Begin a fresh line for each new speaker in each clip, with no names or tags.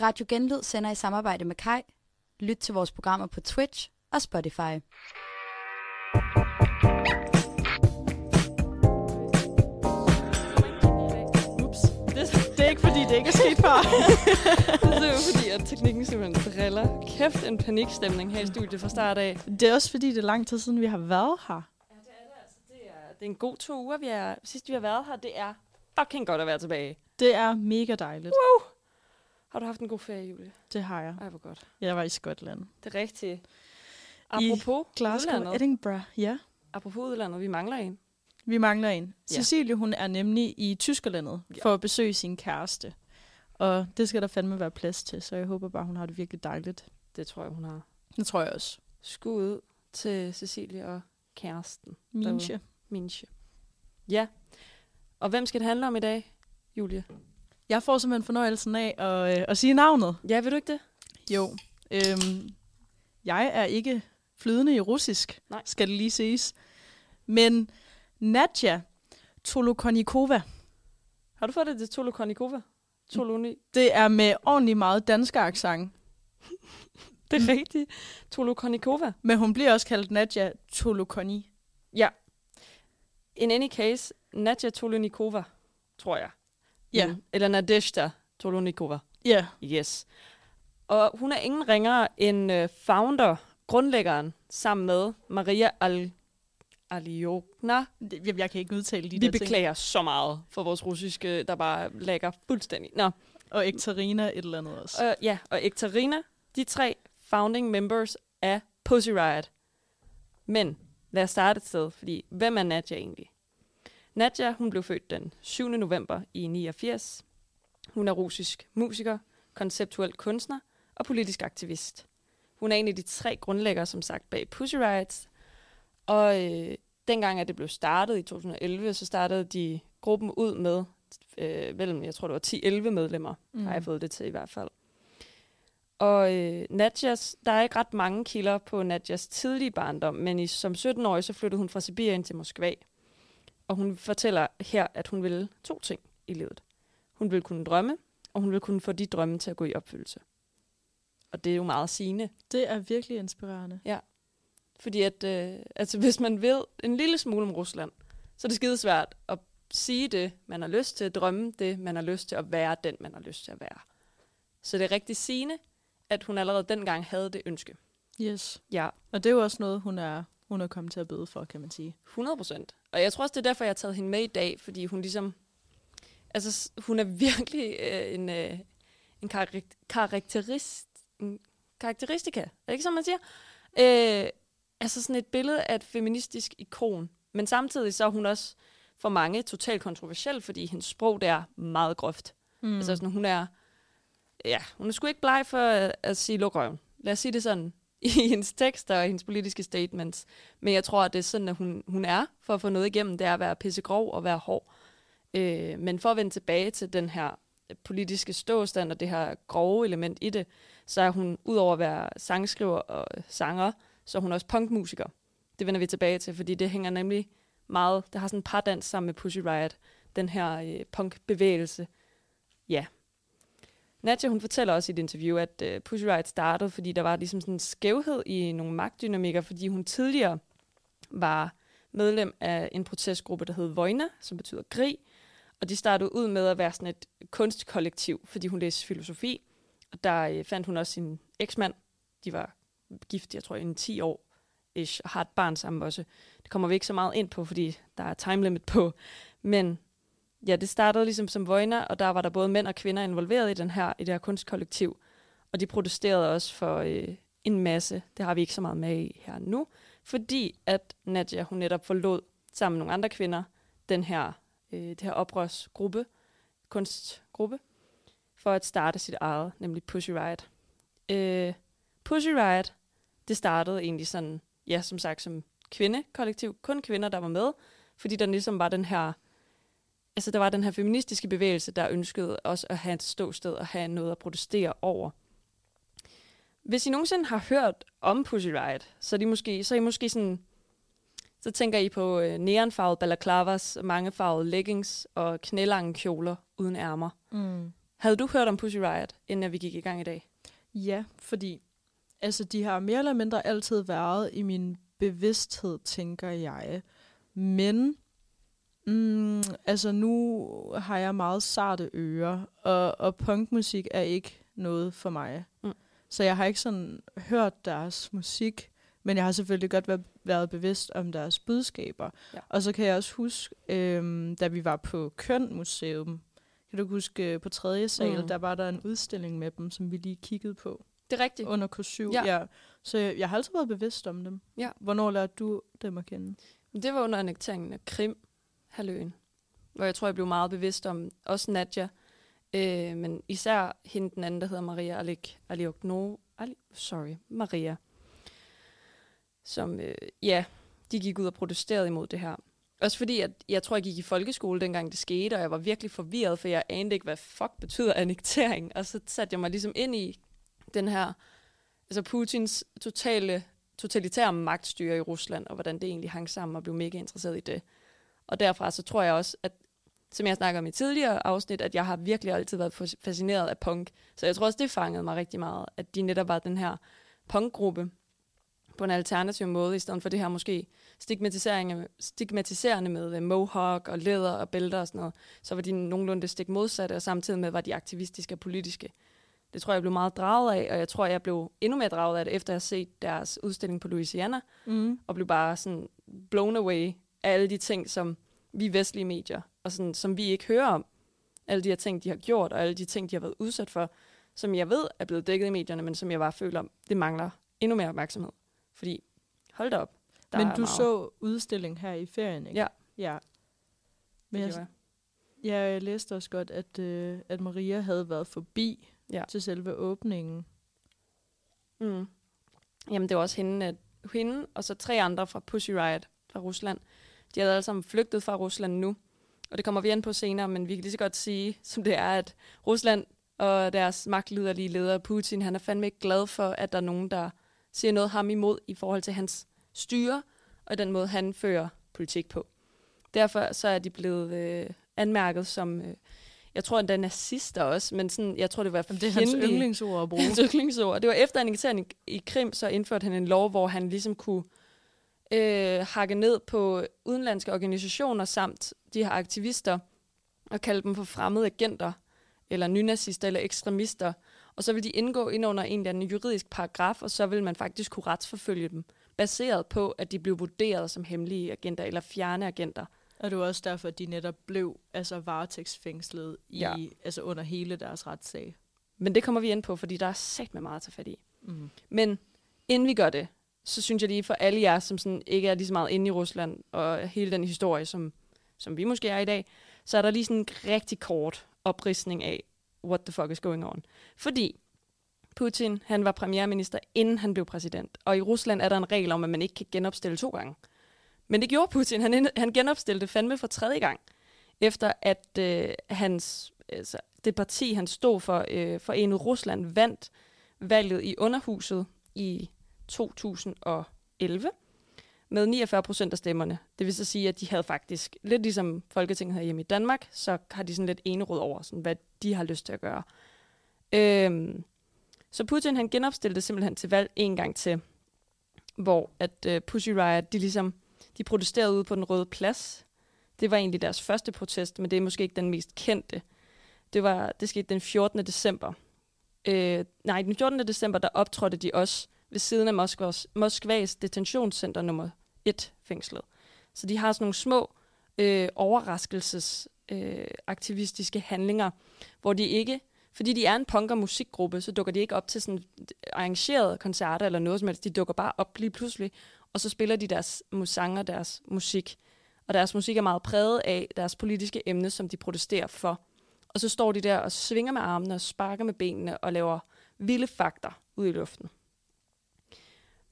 Radio Genlyd sender i samarbejde med Kai. Lyt til vores programmer på Twitch og Spotify.
Det, er ikke fordi, det ikke er sket før. det er jo fordi, at teknikken simpelthen driller. Kæft en panikstemning her i studiet fra start af.
Det er også fordi, det er lang tid siden, vi har været her.
Ja, det er det altså. Det er, det er en god to uger, vi er, sidst vi har været her. Det er fucking godt at være tilbage.
Det er mega dejligt.
Woo! Har du haft en god ferie, Julie?
Det har jeg.
Ej, hvor godt.
Jeg var i Skotland.
Det er rigtigt. Apropos
Glasgow,
udlandet.
Edinburgh, ja.
Apropos udlandet, vi mangler en.
Vi mangler en.
Ja.
Cecilie, hun er nemlig i Tyskerlandet
Ja.
for at besøge sin kæreste. Og det skal der fandme være plads til, så jeg håber bare, hun har det virkelig dejligt.
Det tror jeg, hun har.
Det tror jeg også.
Skud ud til Cecilie og kæresten.
Minche.
Minche. Ja. Og hvem skal det handle om i dag, Julie?
Jeg får simpelthen fornøjelsen af at, øh, at sige navnet.
Ja, vil du ikke det?
Jo. Øhm, jeg er ikke flydende i russisk,
Nej.
skal det lige siges. Men Nadja Tolokonikova,
Har du fået det til Tolokonikova? Toloni.
det er med ordentlig meget dansk accent.
Det er rigtigt. Tolokonikova.
Men hun bliver også kaldt Nadja Tolokoni.
Ja. In any case, Nadja Tolonikova, tror jeg.
Ja.
Mm. Eller Nadezhda Tolonikova.
Ja,
Yes. Og hun er ingen ringere end uh, founder, grundlæggeren, sammen med Maria Al Aliokna.
Jeg, jeg kan ikke udtale de
Vi
der ting.
beklager så meget for vores russiske, der bare lægger fuldstændig. Nå,
Og Ekterina et eller andet også.
øh, ja, og Ekterina, de tre founding members af Pussy Riot. Men lad os starte et sted, fordi hvem er Nadja egentlig? Nadja, hun blev født den 7. november i 89. Hun er russisk musiker, konceptuel kunstner og politisk aktivist. Hun er en af de tre grundlæggere, som sagt, bag Pussy Riots. Og øh, dengang, at det blev startet i 2011, så startede de gruppen ud med øh, mellem, jeg tror det var 10-11 medlemmer, mm. har jeg fået det til i hvert fald. Og øh, Nadjas, der er ikke ret mange kilder på Nadjas tidlige barndom, men i, som 17-årig så flyttede hun fra Sibirien til Moskva. Og hun fortæller her, at hun ville to ting i livet. Hun ville kunne drømme, og hun ville kunne få de drømme til at gå i opfyldelse. Og det er jo meget sigende.
Det er virkelig inspirerende.
Fordi at, øh, altså, hvis man ved en lille smule om Rusland, så er det skide svært at sige det, man har lyst til, at drømme det, man har lyst til at være den, man har lyst til at være. Så det er rigtig sigende, at hun allerede dengang havde det ønske.
Yes.
Ja,
Og det er jo også noget, hun er, hun er kommet til at bøde for, kan man sige.
100 procent. Og jeg tror også, det er derfor, jeg har taget hende med i dag, fordi hun ligesom... Altså, hun er virkelig øh, en, øh, en karak- karakterist, en karakteristika. Er det ikke sådan, man siger? Øh, altså sådan et billede af et feministisk ikon. Men samtidig så er hun også for mange totalt kontroversiel, fordi hendes sprog det er meget groft.
Mm.
Mm. Altså sådan, hun er... Ja, hun er sgu ikke bleg for at, at sige luk røven. Lad os sige det sådan i hendes tekster og hendes politiske statements. Men jeg tror, at det er sådan, at hun, hun er for at få noget igennem. Det er at være pissegrov og være hård. Øh, men for at vende tilbage til den her politiske ståstand og det her grove element i det, så er hun, udover at være sangskriver og sanger, så er hun også punkmusiker. Det vender vi tilbage til, fordi det hænger nemlig meget, det har sådan en par dans sammen med Pussy Riot, den her øh, punkbevægelse. Ja. Nadja, hun fortæller også i et interview, at øh, Pussy Riot startede, fordi der var ligesom sådan en skævhed i nogle magtdynamikker, fordi hun tidligere var medlem af en protestgruppe, der hed Vojna, som betyder krig, og de startede ud med at være sådan et kunstkollektiv, fordi hun læste filosofi, og der øh, fandt hun også sin eksmand. De var gift, jeg tror, i en 10 år, ish, og har et barn sammen også. Det kommer vi ikke så meget ind på, fordi der er time limit på. Men ja, det startede ligesom som Vojna, og der var der både mænd og kvinder involveret i, den her, i det her kunstkollektiv. Og de protesterede også for øh, en masse. Det har vi ikke så meget med i her nu. Fordi at Nadia, hun netop forlod sammen med nogle andre kvinder, den her, øh, det her oprørsgruppe, kunstgruppe, for at starte sit eget, nemlig Pussy Riot. Øh, Pussy Riot, det startede egentlig sådan, ja, som sagt, som kvindekollektiv. Kun kvinder, der var med, fordi der ligesom var den her, altså der var den her feministiske bevægelse, der ønskede også at have et ståsted og have noget at protestere over. Hvis I nogensinde har hørt om Pussy Riot, så er, de måske, så er I måske sådan, så tænker I på øh, neonfarvede balaclavas, mangefarvede leggings og knælange kjoler uden ærmer.
Mm.
Havde du hørt om Pussy Riot, inden vi gik i gang i dag?
Ja, fordi altså, de har mere eller mindre altid været i min bevidsthed, tænker jeg. Men mm, altså nu har jeg meget sarte ører, og, og punkmusik er ikke noget for mig.
Mm.
Så jeg har ikke sådan hørt deres musik, men jeg har selvfølgelig godt været, været bevidst om deres budskaber.
Ja.
Og så kan jeg også huske, øhm, da vi var på Køn Museum, kan du huske øh, på tredje sal,
Mm.
mm. der var der en udstilling med dem, som vi lige kiggede på
Det er rigtigt.
under K7.
Ja.
Ja. Så jeg, jeg har altid været bevidst om dem.
Ja.
Hvornår lærte du dem at kende?
Det var under annekteringen af Krim, halvøen, hvor jeg tror, jeg blev meget bevidst om også Nadja, øh, men især hende den anden, der hedder Maria Alik, Aliokno, Ali, sorry, Maria, som, øh, ja, de gik ud og protesterede imod det her. Også fordi, at jeg tror, jeg gik i folkeskole, dengang det skete, og jeg var virkelig forvirret, for jeg anede ikke, hvad fuck betyder annektering. Og så satte jeg mig ligesom ind i den her, altså Putins totale, totalitære magtstyre i Rusland, og hvordan det egentlig hang sammen, og blev mega interesseret i det. Og derfra så tror jeg også, at som jeg snakker om i tidligere afsnit, at jeg har virkelig altid været fas- fascineret af punk. Så jeg tror også, det fangede mig rigtig meget, at de netop var den her punkgruppe på en alternativ måde, i stedet for det her måske stigmatisering, stigmatiserende med øh, mohawk og læder og bælter og sådan noget, så var de nogenlunde det stik modsatte, og samtidig med var de aktivistiske og politiske. Det tror jeg, jeg blev meget draget af, og jeg tror, jeg blev endnu mere draget af det, efter at have set deres udstilling på Louisiana,
Mm.
og blev bare sådan blown away af alle de ting, som vi vestlige medier, og sådan, som vi ikke hører om. Alle de her ting, de har gjort, og alle de ting, de har været udsat for, som jeg ved er blevet dækket i medierne, men som jeg bare føler, det mangler endnu mere opmærksomhed. Fordi, hold da op. der
Men du
meget.
så udstilling her i ferien, ikke?
Ja.
Ja. Men
Det
jeg, ja, jeg læste også godt, at, øh, at Maria havde været forbi
Ja.
til selve åbningen.
Mm. Jamen, det var også hende, at, hende og så tre andre fra Pussy Riot fra Rusland. De havde alle sammen flygtet fra Rusland nu, og det kommer vi ind på senere, men vi kan lige så godt sige, som det er, at Rusland og deres magtliderlige leder Putin, han er fandme ikke glad for, at der er nogen, der siger noget ham imod i forhold til hans styre, og den måde, han fører politik på. Derfor så er de blevet øh, anmærket som, øh, jeg tror endda nazister også, men sådan, jeg tror, det var
Jamen, det er hans yndlingsord at bruge.
Hans yndlingsord. Det var efter annekteringen i, i Krim, så indførte han en lov, hvor han ligesom kunne øh, hakke ned på udenlandske organisationer samt de her aktivister og kalde dem for fremmede agenter, eller nynazister eller ekstremister. Og så vil de indgå ind under en eller anden juridisk paragraf, og så vil man faktisk kunne retsforfølge dem, baseret på, at de blev vurderet som hemmelige agenter eller fjerne agenter.
Og det var også derfor, at de netop blev altså, varetægtsfængslet i,
Ja.
ja. altså, under hele deres retssag.
Men det kommer vi ind på, fordi der er sat med meget at tage fat i.
Mm.
Men inden vi gør det, så synes jeg lige for alle jer, som sådan ikke er lige så meget inde i Rusland, og hele den historie, som, som vi måske er i dag, så er der lige sådan en rigtig kort opridsning af, what the fuck is going on. Fordi Putin, han var premierminister, inden han blev præsident. Og i Rusland er der en regel om, at man ikke kan genopstille to gange. Men det gjorde Putin. Han, han genopstillede fandme for tredje gang. Efter at øh, hans, altså, det parti, han stod for, øh, Forenet Rusland, vandt valget i underhuset i 2011 med 49 procent af stemmerne. Det vil så sige, at de havde faktisk, lidt ligesom Folketinget her hjemme i Danmark, så har de sådan lidt enerod over, sådan, hvad de har lyst til at gøre. Øhm, så Putin han genopstillede simpelthen til valg en gang til, hvor at øh, Pussy Riot, de ligesom, de protesterede ude på den røde plads. Det var egentlig deres første protest, men det er måske ikke den mest kendte. Det, var, det skete den 14. december. Øh, nej, den 14. december, der optrådte de også ved siden af Moskvas, Moskvas detentionscenter nummer 1 fængslet. Så de har sådan nogle små øh, overraskelses øh, aktivistiske handlinger, hvor de ikke, fordi de er en punk- og musikgruppe, så dukker de ikke op til sådan arrangerede koncerter eller noget som helst. De dukker bare op lige pludselig, og så spiller de deres musanger, deres musik. Og deres musik er meget præget af deres politiske emne, som de protesterer for. Og så står de der og svinger med armene og sparker med benene og laver vilde fakter ud i luften.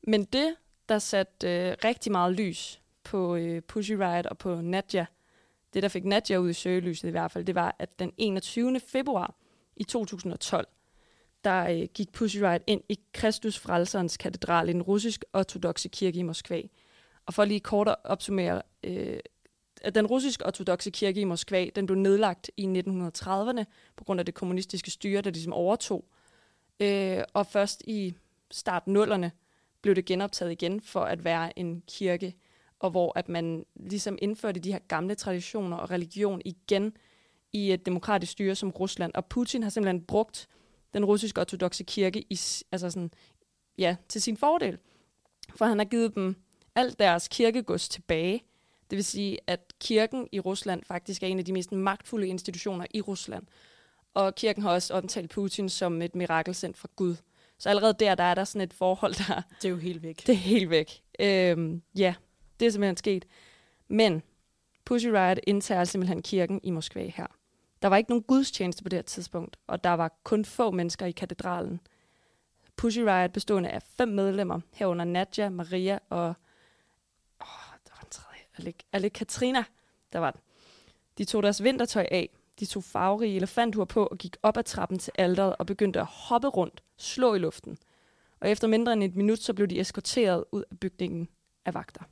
Men det, der satte øh, rigtig meget lys på øh, Pussy Riot og på Nadja, det der fik Nadja ud i søgelyset i hvert fald, det var, at den 21. februar i 2012, der øh, gik Pussy Riot ind i Kristus Frelserens katedral i den russisk ortodoxe kirke i Moskva. Og for lige kort at opsummere øh, at den russisk-ortodoxe kirke i Moskva, den blev nedlagt i 1930'erne på grund af det kommunistiske styre, der ligesom overtog. Øh, og først i start nullerne blev det genoptaget igen for at være en kirke, og hvor at man ligesom indførte de her gamle traditioner og religion igen i et demokratisk styre som Rusland. Og Putin har simpelthen brugt den russiske ortodoxe kirke i, altså sådan, ja, til sin fordel. For han har givet dem alt deres kirkegods tilbage. Det vil sige, at kirken i Rusland faktisk er en af de mest magtfulde institutioner i Rusland. Og kirken har også omtalt Putin som et mirakel sendt fra Gud. Så allerede der, der er der sådan et forhold, der...
Det er jo helt væk.
Det er helt væk. Øhm, ja, det er simpelthen sket. Men Pussy Riot indtager simpelthen kirken i Moskva her. Der var ikke nogen gudstjeneste på det her tidspunkt, og der var kun få mennesker i katedralen. Pussy Riot bestående af fem medlemmer, herunder Nadja, Maria og... Åh, der var en tredje. Alec, Alec Katrina, der var den. De tog deres vintertøj af, de tog farverige elefanthuer på og gik op ad trappen til alderet og begyndte at hoppe rundt, slå i luften. Og efter mindre end et minut, så blev de eskorteret ud af bygningen af vagter.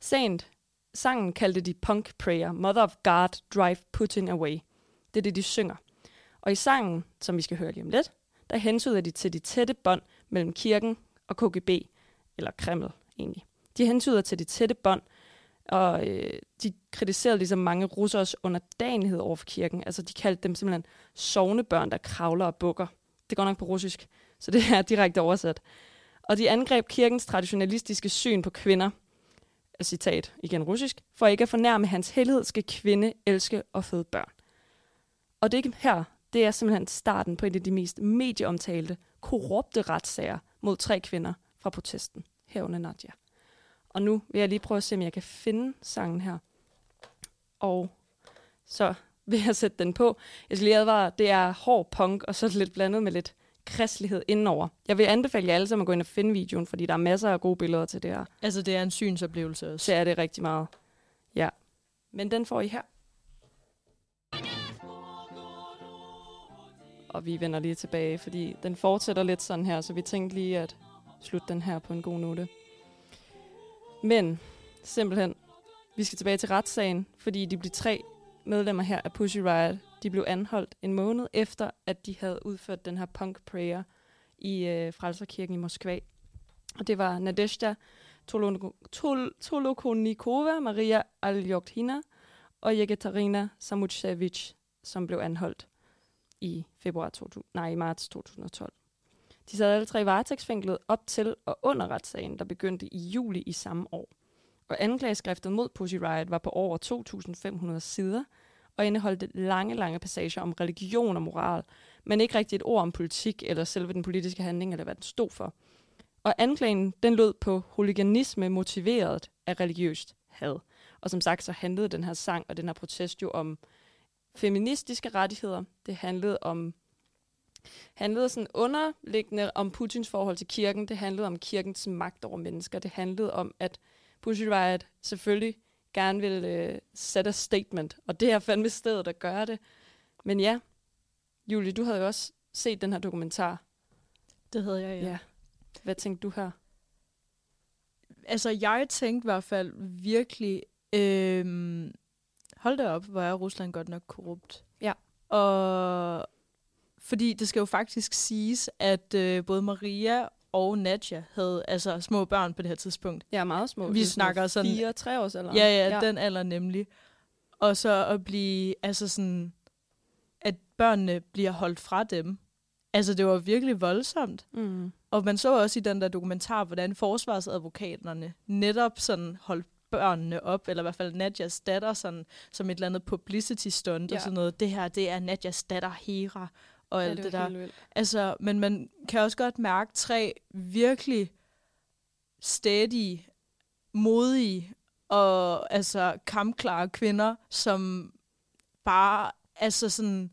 Sent sangen kaldte de Punk Prayer, Mother of God, Drive Putin Away. Det er det, de synger. Og i sangen, som vi skal høre lige om lidt, der hensyder de til de tætte bånd mellem kirken og KGB, eller Kreml egentlig. De hensyder til de tætte bånd, og øh, de kritiserede ligesom mange russers underdanighed over for kirken. Altså de kaldte dem simpelthen sovnebørn, der kravler og bukker. Det går nok på russisk, så det er direkte oversat. Og de angreb kirkens traditionalistiske syn på kvinder, citat igen russisk, for ikke at fornærme hans helhed skal kvinde elske og føde børn. Og det her, det er simpelthen starten på en af de mest medieomtalte, korrupte retssager mod tre kvinder fra protesten, herunder Nadia. Og nu vil jeg lige prøve at se, om jeg kan finde sangen her. Og så vil jeg sætte den på. Jeg skal lige advare, det er hård punk, og så lidt blandet med lidt kristelighed indenover. Jeg vil anbefale jer alle sammen at gå ind og finde videoen, fordi der er masser af gode billeder til det her.
Altså, det er en synsoplevelse også.
Så er det rigtig meget. Ja. Men den får I her. Og vi vender lige tilbage, fordi den fortsætter lidt sådan her, så vi tænkte lige at slutte den her på en god note. Men simpelthen, vi skal tilbage til retssagen, fordi de blev tre medlemmer her af Pussy Riot, de blev anholdt en måned efter, at de havde udført den her punk prayer i øh, Frelserkirken i Moskva. Og det var Nadezhda Tolokonikova, Maria Aljokhina og Jekaterina Samutsevich, som blev anholdt i februar 2000, nej, i marts 2012. De sad alle tre varetægtsfængslet op til og under retssagen, der begyndte i juli i samme år. Og anklageskriftet mod Pussy Riot var på over 2.500 sider, og indeholdt lange, lange passager om religion og moral, men ikke rigtig et ord om politik eller selve den politiske handling, eller hvad den stod for. Og anklagen, den lød på huliganisme motiveret af religiøst had. Og som sagt, så handlede den her sang og den her protest jo om feministiske rettigheder. Det handlede om handlede sådan underliggende om Putins forhold til kirken. Det handlede om kirkens magt over mennesker. Det handlede om, at Pussy Riot selvfølgelig gerne vil øh, sætte et statement, og det er fandme stedet at gøre det. Men ja, Julie, du havde jo også set den her dokumentar.
Det havde jeg, ja. ja.
Hvad tænkte du her?
Altså, jeg tænkte i hvert fald virkelig, øh, hold da op, hvor er Rusland godt nok korrupt.
Ja.
Og fordi det skal jo faktisk siges, at øh, både Maria og Nadja havde altså små børn på det her tidspunkt.
Ja, meget små.
Vi snakker sådan...
Fire, tre års alder.
Ja, ja, ja, den alder nemlig. Og så at blive, altså sådan, at børnene bliver holdt fra dem. Altså, det var virkelig voldsomt.
Mm.
Og man så også i den der dokumentar, hvordan forsvarsadvokaterne netop sådan holdt børnene op, eller i hvert fald Nadjas datter, sådan, som et eller andet publicity stunt ja. og sådan noget. Det her, det er Nadjas datter Hera, og ja, alt det, det der. Altså, men man kan også godt mærke tre virkelig stedige, modige og altså kampklare kvinder, som bare, altså sådan...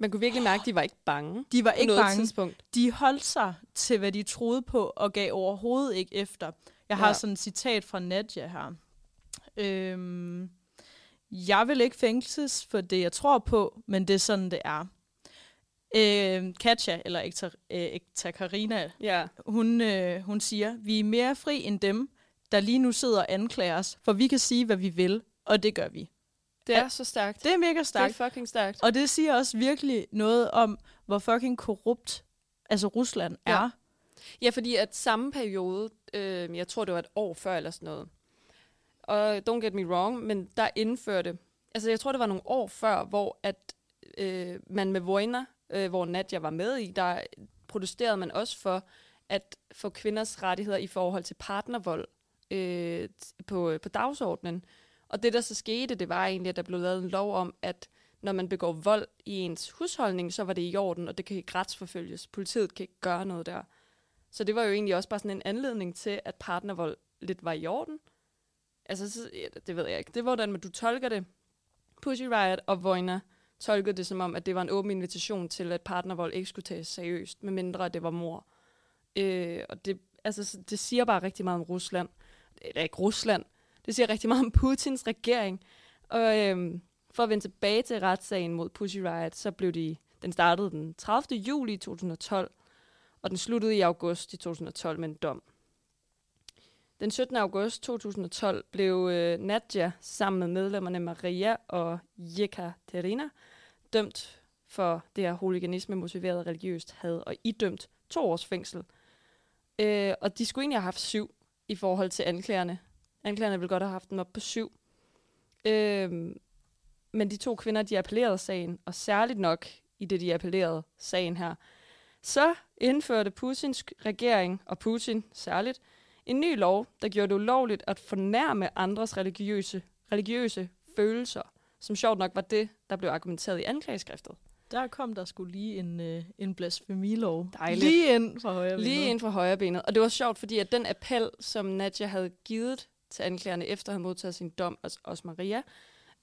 Man kunne virkelig mærke, at de var ikke bange.
De var ikke bange. Tidspunkt. De holdt sig til, hvad de troede på, og gav overhovedet ikke efter. Jeg har ja. sådan et citat fra Nadja her. Øhm, jeg vil ikke fængsles for det, jeg tror på, men det er sådan, det er. Øh, Katja, eller Ekta, øh, Ekta Karina,
ja.
hun, øh, hun siger, vi er mere fri end dem. der lige nu sidder og anklager os, for vi kan sige, hvad vi vil, og det gør vi.
Det er så stærkt.
Det er mega stærkt.
Det er fucking stærkt.
Og det siger også virkelig noget om, hvor fucking korrupt altså Rusland er.
Ja. Ja, fordi at samme periode, øh, jeg tror det var et år før eller sådan noget, og don't get me wrong, men der indførte, altså jeg tror det var nogle år før, hvor at øh, man med Vojna, øh, hvor Nadja var med i, der protesterede man også for at få kvinders rettigheder i forhold til partnervold øh, på, øh, på dagsordenen. Og det, der så skete, det var egentlig, at der blev lavet en lov om, at når man begår vold i ens husholdning, så var det i orden, og det kan ikke retsforfølges. Politiet kan ikke gøre noget der. Så det var jo egentlig også bare sådan en anledning til, at partnervold lidt var i orden. Altså, så, ja, det ved jeg ikke. Det var, hvordan du tolker det. Pussy Riot og Vojna tolkede det som om, at det var en åben invitation til, at partnervold ikke skulle tages seriøst, medmindre det var mor. Øh, og det, altså, det siger bare rigtig meget om Rusland. Eller ikke Rusland. Det siger rigtig meget om Putins regering. Og øh, for at vende tilbage til retssagen mod Pussy Riot, så blev de, den startede den 30. juli 2012, og den sluttede i august i 2012 med en dom. Den 17. august 2012 blev øh, Nadja sammen med medlemmerne Maria og Jekaterina dømt for det her hooliganisme motiveret religiøst had og idømt to års fængsel. Øh, og de skulle egentlig have haft syv i forhold til anklagerne. Anklagerne ville godt have haft dem op på syv. Øh, men de to kvinder, de appellerede sagen, og særligt nok i det, de appellerede sagen her, så indførte Putins regering, og Putin særligt, en ny lov, der gjorde det ulovligt at fornærme andres religiøse, religiøse følelser, som sjovt nok var det, der blev argumenteret i anklageskriftet.
Der kom der skulle lige en, øh, en blasfemilov.
Dejligt.
Lige ind fra højre
Lige ind fra højre benet. Og det var sjovt, fordi at den appel, som Nadja havde givet til anklagerne efter at have modtaget sin dom, også Maria,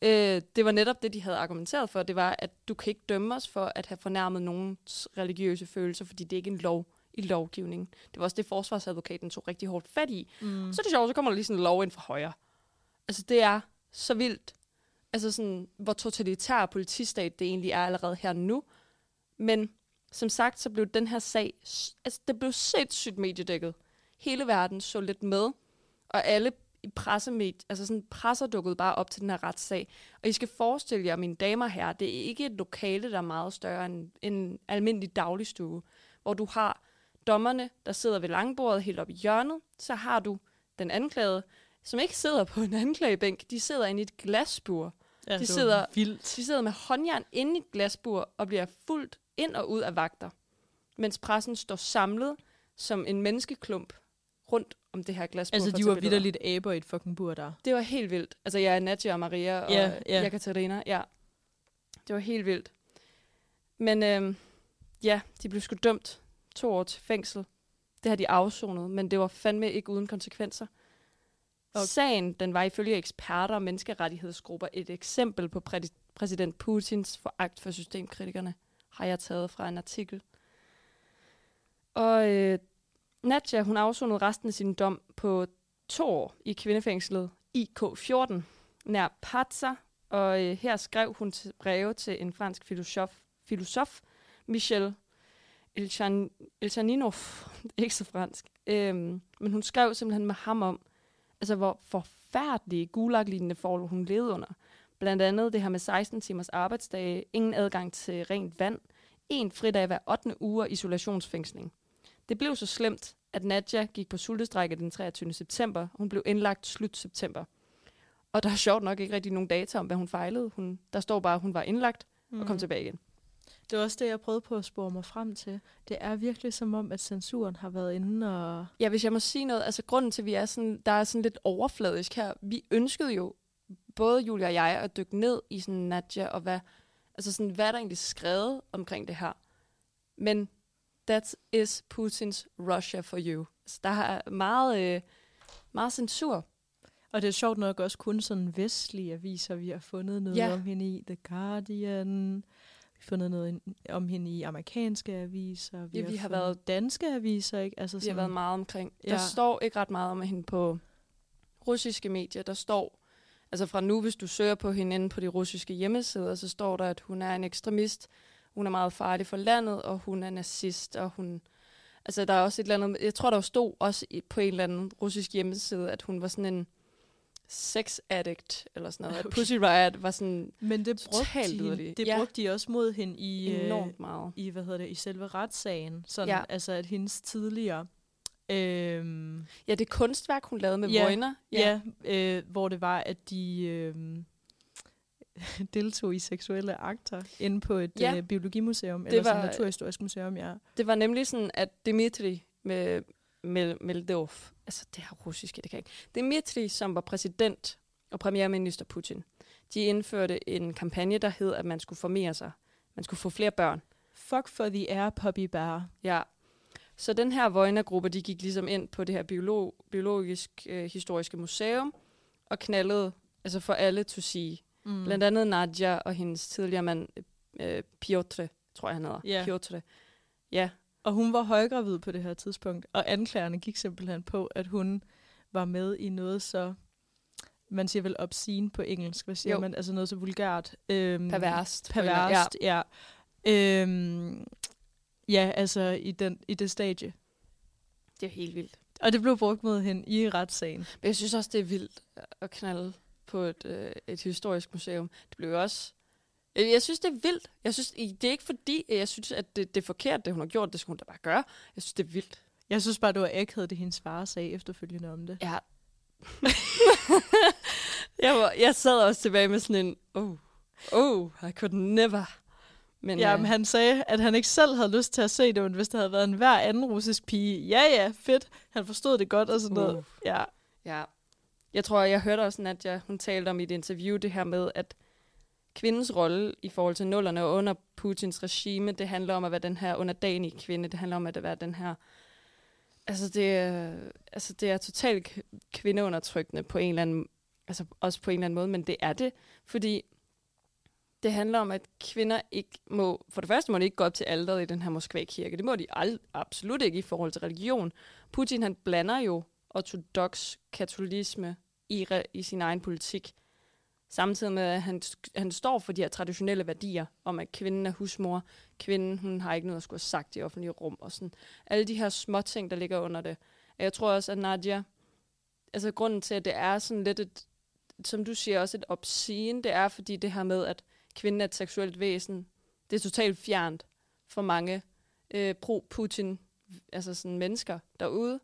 øh, det var netop det, de havde argumenteret for. Det var, at du kan ikke dømme os for at have fornærmet nogens religiøse følelser, fordi det er ikke en lov i lovgivningen. Det var også det, forsvarsadvokaten tog rigtig hårdt fat i. Mm. Så er det sjovt, så kommer der lige sådan en lov ind fra højre. Altså, det er så vildt. Altså sådan, hvor totalitær politistat det egentlig er allerede her nu. Men som sagt, så blev den her sag, altså det blev sindssygt mediedækket. Hele verden så lidt med, og alle i pressemed, altså sådan presser dukkede bare op til den her retssag. Og I skal forestille jer, mine damer her, det er ikke et lokale, der er meget større end en almindelig dagligstue, hvor du har dommerne, der sidder ved langbordet helt op i hjørnet. Så har du den anklagede, som ikke sidder på en anklagebænk, de sidder inde i et glasbur.
Ja,
de, sidder, vildt. de sidder med håndjern inde i et glasbur og bliver fuldt ind og ud af vagter, mens pressen står samlet som en menneskeklump rundt om det her glasbur.
Altså, de var vidderligt aber i et fucking bur der.
Det var helt vildt. Altså, jeg er Nadja og Maria og ja, ja. Katarina. Ja, det var helt vildt. Men øhm, ja, de blev sgu dømt to år til fængsel. Det har de afsonet, men det var fandme ikke uden konsekvenser. Okay. Sagen, den var ifølge eksperter og menneskerettighedsgrupper et eksempel på præ- præsident Putins foragt for systemkritikerne, har jeg taget fra en artikel. Og øh, Nadja, hun afsonede resten af sin dom på to år i kvindefængslet IK14 nær Pazza, og øh, her skrev hun breve til en fransk filosof, filosof Michel Elchaninov, ikke så fransk, øhm, men hun skrev simpelthen med ham om, altså hvor forfærdelige gulaglignende forhold hun levede under. Blandt andet det her med 16 timers arbejdsdage, ingen adgang til rent vand, en fridag hver 8. uge isolationsfængsling. Det blev så slemt, at Nadja gik på sultestrække den 23. september. Hun blev indlagt slut september. Og der er sjovt nok ikke rigtig nogen data om, hvad hun fejlede. Hun, der står bare, at hun var indlagt mm. og kom mm. tilbage igen.
Det var også det, jeg prøvede på at spore mig frem til. Det er virkelig som om, at censuren har været inde og...
Ja, hvis jeg må sige noget, altså grunden til, at vi er sådan, der er sådan lidt overfladisk her, vi ønskede jo, både Julia og jeg, at dykke ned i sådan Nadja, og hvad, altså sådan, hvad er der egentlig skrevet omkring det her. Men that is Putins Russia for you. Altså, der er meget, øh, meget censur.
Og det er sjovt nok også kun sådan vestlige aviser, vi har fundet noget ja. om hende i. The Guardian, fundet noget om hende i amerikanske aviser.
Vi, ja, vi har, har været
danske aviser, ikke? Altså
vi sådan, har været meget omkring. Ja. Der står ikke ret meget om hende på russiske medier. Der står, altså fra nu, hvis du søger på hende inde på de russiske hjemmesider, så står der, at hun er en ekstremist. Hun er meget farlig for landet, og hun er nazist, og hun Altså, der er også et eller andet... Jeg tror, der stod også på en eller anden russisk hjemmeside, at hun var sådan en sex addict, eller sådan noget. Okay. Pussy Riot var sådan
Men det brugte,
Totalt
de,
liderlig.
det
Ja.
brugte de også mod hende i, øh,
enormt meget.
i, hvad hedder det, i selve retssagen. Sådan,
Ja.
altså at hendes tidligere... Øhm,
Ja, det kunstværk, hun lavede med
Ja.
Vojner.
ja, ja øh, hvor det var, at de øh, deltog i seksuelle akter inde på et
Ja.
øh, biologimuseum,
Det
eller
var-
sådan et naturhistorisk museum, ja.
Det var nemlig sådan, at Dmitri med Mel- Meldov, altså det her russiske, det kan jeg ikke. Dmitri, som var præsident og premierminister Putin, de indførte en kampagne, der hed, at man skulle formere sig. Man skulle få flere børn.
Fuck for the air puppy bear.
Ja. Så den her Vojna-gruppe, de gik ligesom ind på det her biolog, biologisk øh, historiske museum og knaldede, altså for alle to sige.
Mm.
Blandt andet Nadja og hendes tidligere mand, øh, Piotr, tror jeg han hedder.
Ja.
Piotr. Ja,
Og hun var højgravid på det her tidspunkt, og anklagerne gik simpelthen på, at hun var med i noget så, man siger vel obscene på engelsk, hvad siger
Jo.
man? Altså noget så vulgært. Øhm,
perverst.
Perverst, ja. ja. Øhm, ja, altså i, den, i det stadie.
Det er helt vildt.
Og det blev brugt mod hende i retssagen.
Men jeg synes også, det er vildt at knalde på et, øh, et historisk museum. Det blev jo også... Jeg jeg synes, det er vildt. Jeg synes, det er ikke fordi, jeg synes, at det, det er forkert, det hun har gjort. Det skulle hun da bare gøre. Jeg synes, det er vildt.
Jeg synes bare, det var akavet, det hendes far sagde efterfølgende om det.
Ja. jeg, var, jeg sad også tilbage med sådan en, oh, oh, I could never. Men,
Ja,
øh,
men han sagde, at han ikke selv havde lyst til at se det, men hvis der havde været en hver anden russisk pige, ja ja, fedt, han forstod det godt og sådan noget.
Uh.
Ja,
Ja. Jeg tror, jeg hørte også, at jeg, hun talte om i et interview det her med, at kvindens rolle i forhold til nullerne og under Putins regime, det handler om at være den her underdanige kvinde. Det handler om at være den her... Altså, det altså, det er totalt kvindeundertrykkende på en eller anden... Altså, også på en eller anden måde, men det er det, fordi det handler om, at kvinder ikke må... For det første må de ikke gå op til alderet i den her Moskva-kirke. Det må de ald- absolut ikke i forhold til religion. Putin, han blander jo ortodox katolisme i, re- i sin egen politik. Samtidig med, at han, han står for de her traditionelle værdier om, at kvinden er husmor, kvinden hun har ikke noget at skulle have sagt i offentlige rum, og sådan alle de her små ting, der ligger under det. Og jeg tror også, at Nadia, altså grunden til, at det er sådan lidt et, som du siger, også et obscene, det er fordi det her med, at kvinden er et seksuelt væsen, det er totalt fjernt for mange øh, pro-Putin, altså sådan mennesker derude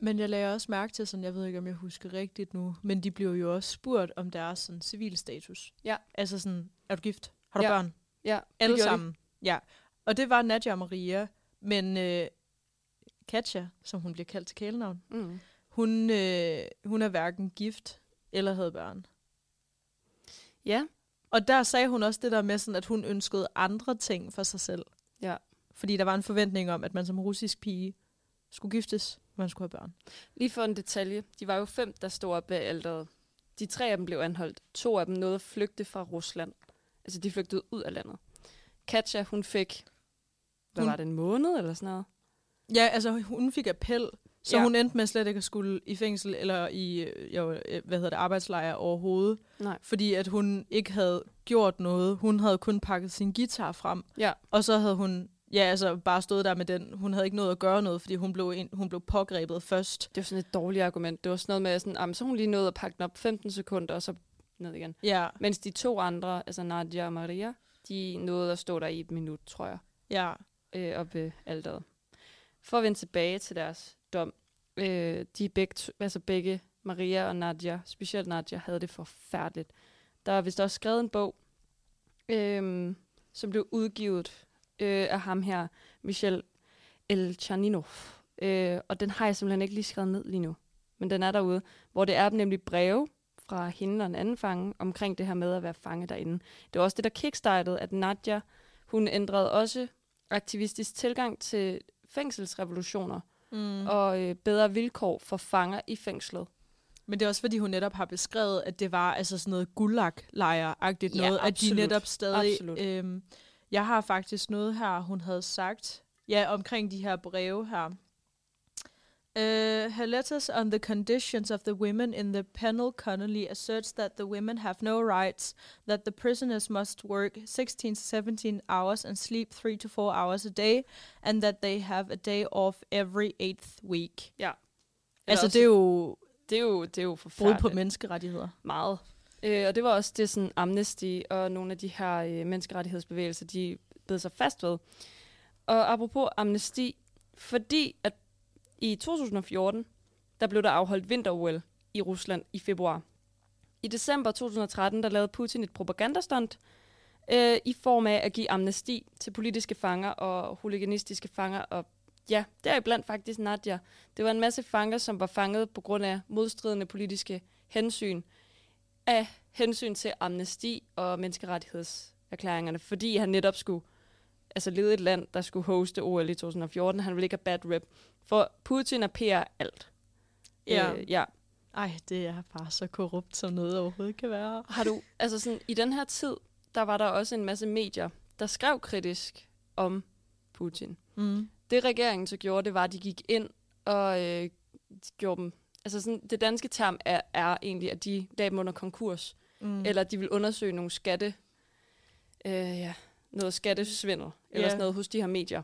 men jeg lagde også mærke til, sådan, jeg ved ikke, om jeg husker rigtigt nu, men de blev jo også spurgt om deres sådan, civilstatus.
Ja.
Altså sådan, er du gift? Har du
Ja,
børn?
Ja,
Alle
gjorde de.
sammen. Ja. Og det var Nadja og Maria, men øh, Katja, som hun bliver kaldt til kælenavn,
Mm.
hun, øh, hun er hverken gift eller havde børn.
Ja,
Og der sagde hun også det der med, sådan, at hun ønskede andre ting for sig selv.
Ja.
Fordi der var en forventning om, at man som russisk pige skulle giftes, man skulle have børn.
Lige for en detalje. De var jo fem, der stod op bag alderet. De tre af dem blev anholdt. To af dem nåede at flygte fra Rusland. Altså, de flygtede ud af landet. Katja, hun fik, hvad
Hun-
var det, en måned eller sådan noget?
Ja, altså hun fik appel, så
Ja.
ja. hun endte med slet ikke at skulle i fængsel eller i øh, jo, øh, hvad hedder det, arbejdslejr overhovedet.
Nej.
Fordi at hun ikke havde gjort noget. Hun havde kun pakket sin guitar frem.
Ja.
Og så havde hun ja, altså bare stået der med den. Hun havde ikke noget at gøre noget, fordi hun blev, en, hun blev pågrebet først.
Det var sådan et dårligt argument. Det var sådan noget med, sådan, ah, så hun lige nået at pakke den op 15 sekunder, og så ned igen.
Ja,
Mens de to andre, altså Nadia og Maria, de nåede at stå der i et minut, tror jeg.
ja.
øh, op ved alderet. For at vende tilbage til deres dom. Øh, de begge, altså begge, Maria og Nadia, specielt Nadia, havde det forfærdeligt. Der er vist også skrevet en bog, øh, som blev udgivet øh, af ham her, Michel Elchaninov. Øh, og den har jeg simpelthen ikke lige skrevet ned lige nu. Men den er derude, hvor det er nemlig breve fra hende og en anden fange omkring det her med at være fange derinde. Det var også det, der kickstartede, at Nadia, hun ændrede også aktivistisk tilgang til fængselsrevolutioner
Mm.
og øh, bedre vilkår for fanger i fængslet.
Men det er også fordi, hun netop har beskrevet, at det var altså sådan noget gulag-lejr-agtigt
Ja,
noget, at de
absolut.
netop stadig...
Absolut.
Øhm, jeg har faktisk noget her, hun havde sagt, ja, omkring de her breve her, Uh, her letters on the conditions of the women in the penal colony asserts that the women have no rights, that the prisoners must work 16 to 17 hours and sleep 3 to 4 hours a day, and that they have a day off every eighth week.
Ja.
Altså,
også-
det er jo
Det er jo, det er jo
brud
forfærdeligt.
på menneskerettigheder.
Meget. Øh, og det var også det, sådan Amnesty og nogle af de her øh, menneskerettighedsbevægelser, de bed sig fast ved. Og apropos Amnesty, fordi at i 2014, der blev der afholdt vinter i Rusland i februar. I december 2013, der lavede Putin et propagandastunt øh, i form af at give amnesti til politiske fanger og huliganistiske fanger. Og ja, deriblandt faktisk Nadia. Det var en masse fanger, som var fanget på grund af modstridende politiske hensyn af hensyn til amnesti og menneskerettighedserklæringerne, fordi han netop skulle altså lede et land, der skulle hoste OL i 2014. Han ville ikke have bad rep. For Putin er PR alt.
Ja.
Øh, ja.
Ej, det er bare så korrupt, som noget overhovedet kan være.
Har du, altså sådan, i den her tid, der var der også en masse medier, der skrev kritisk om Putin.
Mm.
Det regeringen så gjorde, det var, at de gik ind og øh, gjorde dem... Altså sådan, det danske term er, er egentlig, at de lagde dem under konkurs.
Mm.
eller de vil undersøge nogle skatte, øh, ja, noget skattesvindel, eller sådan noget hos de her medier.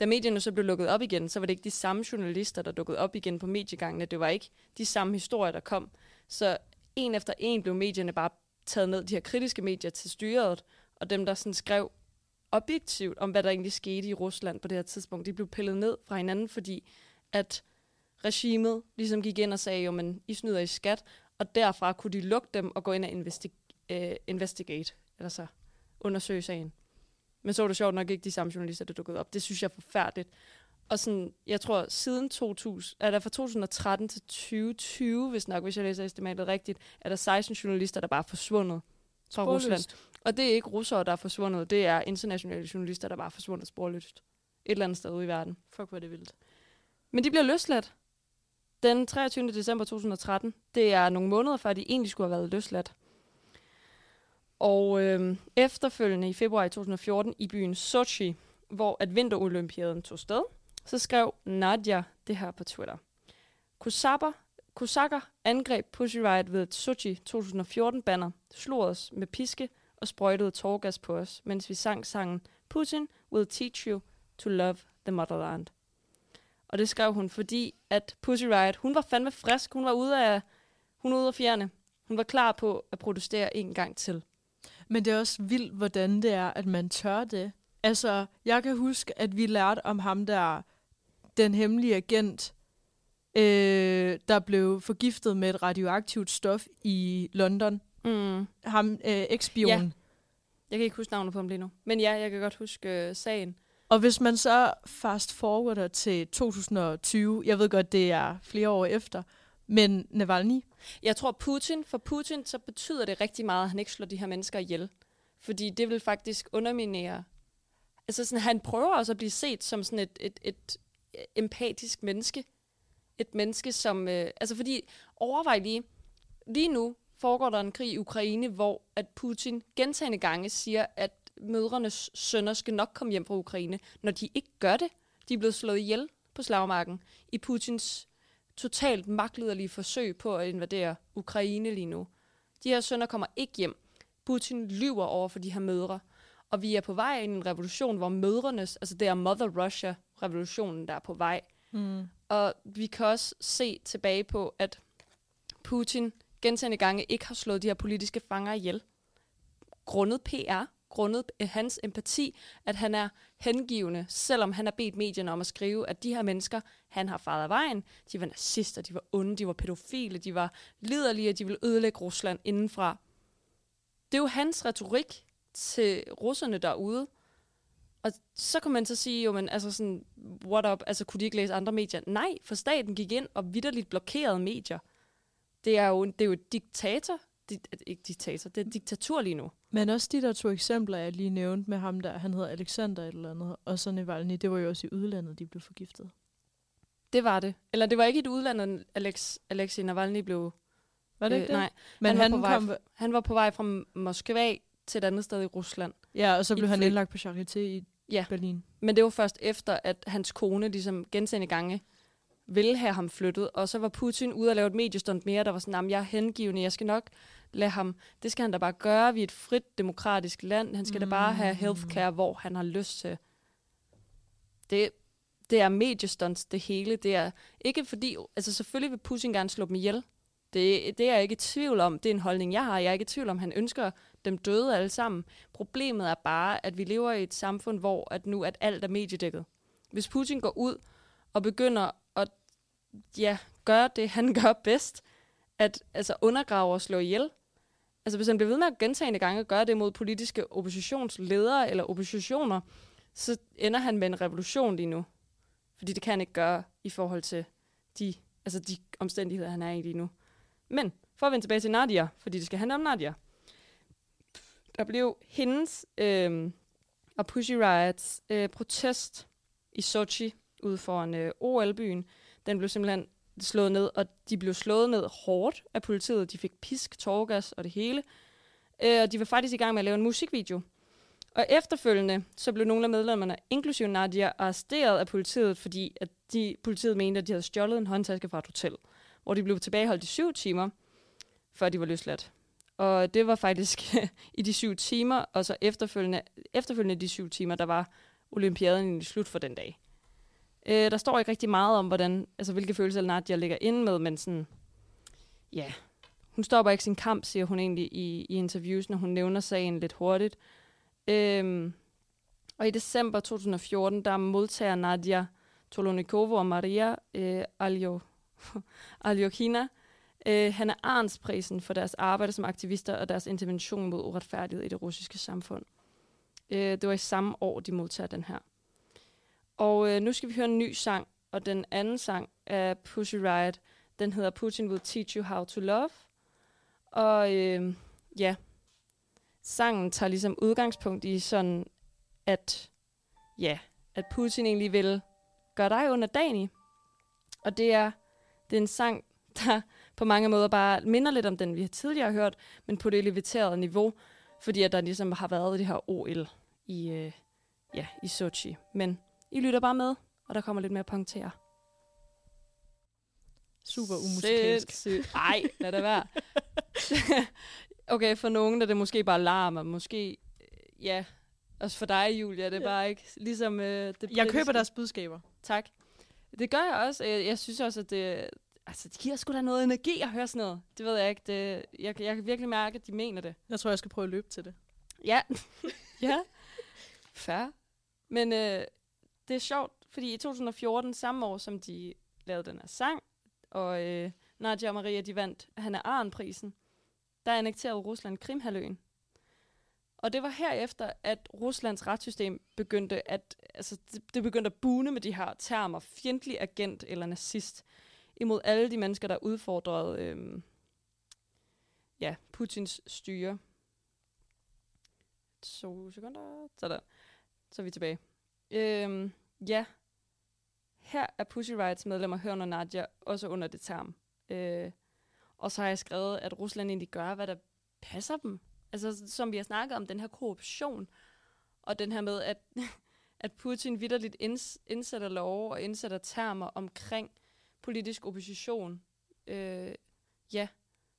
Da medierne så blev lukket op igen, så var det ikke de samme journalister, der dukkede op igen på mediegangene. Det var ikke de samme historier, der kom. Så en efter en blev medierne bare taget ned, de her kritiske medier til styret, og dem, der sådan skrev objektivt om, hvad der egentlig skete i Rusland på det her tidspunkt, de blev pillet ned fra hinanden, fordi at regimet ligesom gik ind og sagde, jo, men I snyder i skat, og derfra kunne de lukke dem og gå ind og investi- øh, investigate, eller så undersøge sagen. Men så var det sjovt nok ikke de samme journalister, der dukkede op. Det synes jeg er forfærdeligt. Og sådan, jeg tror, siden 2000, er der fra 2013 til 2020, hvis nok, hvis jeg læser estimatet rigtigt, er der 16 journalister, der bare er forsvundet fra
Sporløst.
Rusland. Og det er ikke russere, der er forsvundet, det er internationale journalister, der bare er forsvundet sporløst. Et eller andet sted ude i verden.
Fuck, hvor er det vildt.
Men de bliver løsladt den 23. december 2013. Det er nogle måneder før, de egentlig skulle have været løsladt. Og øh, efterfølgende i februar 2014 i byen Sochi, hvor at vinterolympiaden tog sted, så skrev Nadia det her på Twitter. Kusaber, Kusakker angreb Pussy Riot ved et Sochi 2014-banner, slog os med piske og sprøjtede tårgas på os, mens vi sang sangen Putin will teach you to love the motherland. Og det skrev hun, fordi at Pussy Riot, hun var fandme frisk. Hun var ude af, hun var ude af fjerne. Hun var klar på at protestere en gang til.
Men det er også vildt, hvordan det er, at man tør det. Altså, jeg kan huske, at vi lærte om ham der, den hemmelige agent, øh, der blev forgiftet med et radioaktivt stof i London.
Mm.
Ham, øh, ekspion.
Ja. Jeg kan ikke huske navnet på ham lige nu. Men ja, jeg kan godt huske øh, sagen.
Og hvis man så fast forwarder til 2020, jeg ved godt, det er flere år efter, men Navalny,
Jeg tror Putin, for Putin, så betyder det rigtig meget, at han ikke slår de her mennesker ihjel. Fordi det vil faktisk underminere... Altså sådan, han prøver også at blive set som sådan et, et, et empatisk menneske. Et menneske, som... Øh, altså fordi, overvej lige, lige nu foregår der en krig i Ukraine, hvor at Putin gentagende gange siger, at mødrenes sønner skal nok komme hjem fra Ukraine, når de ikke gør det. De er blevet slået ihjel på slagmarken i Putins totalt magtliderlige forsøg på at invadere Ukraine lige nu. De her sønner kommer ikke hjem. Putin lyver over for de her mødre. Og vi er på vej ind i en revolution, hvor mødrenes, altså det er Mother Russia-revolutionen, der er på vej.
mm.
Og vi kan også se tilbage på, at Putin gentagende gange ikke har slået de her politiske fanger ihjel. Grundet PR, grundet øh, hans empati, at han er hengivende, selvom han har bedt medierne om at skrive, at de her mennesker, han har faret af vejen, de var nazister, de var onde, de var pædofile, de var liderlige, og de ville ødelægge Rusland indenfra. Det er jo hans retorik til russerne derude. Og så kan man så sige, jo, men altså sådan, what up, altså kunne de ikke læse andre medier? Nej, for staten gik ind og vidderligt blokerede medier. Det er jo, det er jo et diktator, ikke diktator, det er diktatur lige nu.
Men også de der to eksempler, jeg lige nævnte med ham der, han hedder Alexander et eller andet, og så Navalny, det var jo også i udlandet, de blev forgiftet.
Det var det. Eller det var ikke et udland, Alex, Alexei Navalny blev...
Var det ikke det?
Nej,
Men
han
han,
var på vej
kom,
han var på vej fra Moskva til et andet sted i Rusland.
ja, og så
i
blev han
fly.
indlagt på Charité i
Ja.
Berlin.
Men det var først efter, at hans kone ligesom gentagende gange ville have ham flyttet, og så var Putin ude og lave et mediestunt mere, der var sådan, jeg er hengivende, jeg skal nok lade ham, det skal han da bare gøre, vi er et frit, demokratisk land, han skal mm. da bare have healthcare, hvor han har lyst til. Det, det er mediestunts, det hele, det er ikke fordi, altså selvfølgelig vil Putin gerne slå dem ihjel, det, det er jeg ikke i tvivl om. Det er en holdning, jeg har. Jeg er ikke i tvivl om, han ønsker dem døde alle sammen. Problemet er bare, at vi lever i et samfund, hvor at nu at alt er mediedækket. Hvis Putin går ud og begynder at ja, gøre det, han gør bedst, at altså, undergrave og slå ihjel, altså hvis han bliver ved med at gentagende gange at gøre det mod politiske oppositionsledere eller oppositioner, så ender han med en revolution lige nu. Fordi det kan han ikke gøre i forhold til de, altså de omstændigheder, han er i lige nu. Men for at vende tilbage til Nadia, fordi det skal handle om Nadia. Der blev hendes øh, og Pussy Riots øh, protest i Sochi ude foran øh, OL-byen. Den blev simpelthen slået ned, og de blev slået ned hårdt af politiet. De fik pisk, tårgas og det hele. Øh, og de var faktisk i gang med at lave en musikvideo. Og efterfølgende, så blev nogle af medlemmerne, inklusive Nadia, arresteret af politiet, fordi at de, politiet mente, at de havde stjålet en håndtaske fra et hotel hvor de blev tilbageholdt i syv timer, før de var løsladt. Og det var faktisk i de syv timer, og så efterfølgende, efterfølgende de syv timer, der var olympiaden i slut for den dag. Øh, der står ikke rigtig meget om, hvordan, altså, hvilke følelser Nadia ligger inde med, men sådan, ja, hun stopper ikke sin kamp, siger hun egentlig i, i interviews, når hun nævner sagen lidt hurtigt. Øhm, og i december 2014, der modtager Nadia Tolonikova og Maria øh, Aljo Aljokina. Øh, han er Arnsprisen for deres arbejde som aktivister og deres intervention mod uretfærdighed i det russiske samfund. Øh, det var i samme år, de modtager den her. Og øh, nu skal vi høre en ny sang, og den anden sang er Pussy Riot. Den hedder Putin Will Teach You How to Love. Og øh, ja, sangen tager ligesom udgangspunkt i sådan, at ja, at Putin egentlig vil gøre dig under dagen i. Og det er det er en sang, der på mange måder bare minder lidt om den, vi har tidligere hørt, men på det eleviterede niveau, fordi at der ligesom har været det her OL i, øh, ja, i Sochi. Men i lytter bare med, og der kommer lidt mere punk til jer.
Super umusikalsk.
Nej, lad det være. okay, for nogen er det måske bare larm, og måske, øh, ja, også for dig, Julia, det er ja. bare ikke ligesom... Øh, det
jeg køber deres budskaber.
Tak. Det gør jeg også. Jeg, jeg synes også, at det, altså, det giver sgu da noget energi at høre sådan noget. Det ved jeg ikke. Det, jeg, jeg kan virkelig mærke, at de mener det.
Jeg tror, jeg skal prøve at løbe til det.
Ja. ja. Fair. Men øh, det er sjovt, fordi i 2014, samme år som de lavede den her sang, og øh, Nadia og Maria, de vandt Hanna Arendt-prisen, der annekterede Rusland Krimhaløen. Og det var herefter, at Ruslands retssystem begyndte at, altså, det, det begyndte at bune med de her termer, fjendtlig agent eller nazist imod alle de mennesker, der udfordrede øh, ja, Putins styre. To sekunder. Sådan. Så er vi tilbage. Øhm, ja. Her er Pussy Riots medlemmer Hørn og Nadia også under det term. Øh, og så har jeg skrevet, at Rusland egentlig gør, hvad der passer dem. Altså, som vi har snakket om, den her korruption, og den her med, at, at Putin vidderligt indsætter lov og indsætter termer omkring politisk opposition. Øh, ja,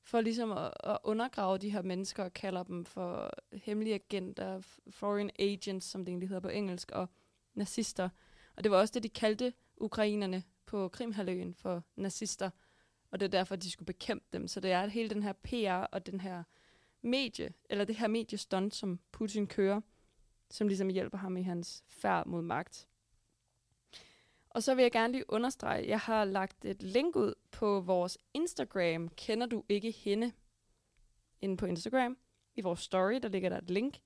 for ligesom at, at undergrave de her mennesker og kalder dem for hemmelige agenter, foreign agents, som det egentlig hedder på engelsk, og nazister. Og det var også det, de kaldte ukrainerne på Krimhaløen for nazister, og det er derfor, de skulle bekæmpe dem. Så det er hele den her PR og den her medie, eller det her mediestunt, som Putin kører, som ligesom hjælper ham i hans færd mod magt. Og så vil jeg gerne lige understrege, jeg har lagt et link ud på vores Instagram. Kender du ikke hende? Inde på Instagram. I vores story, der ligger der et link,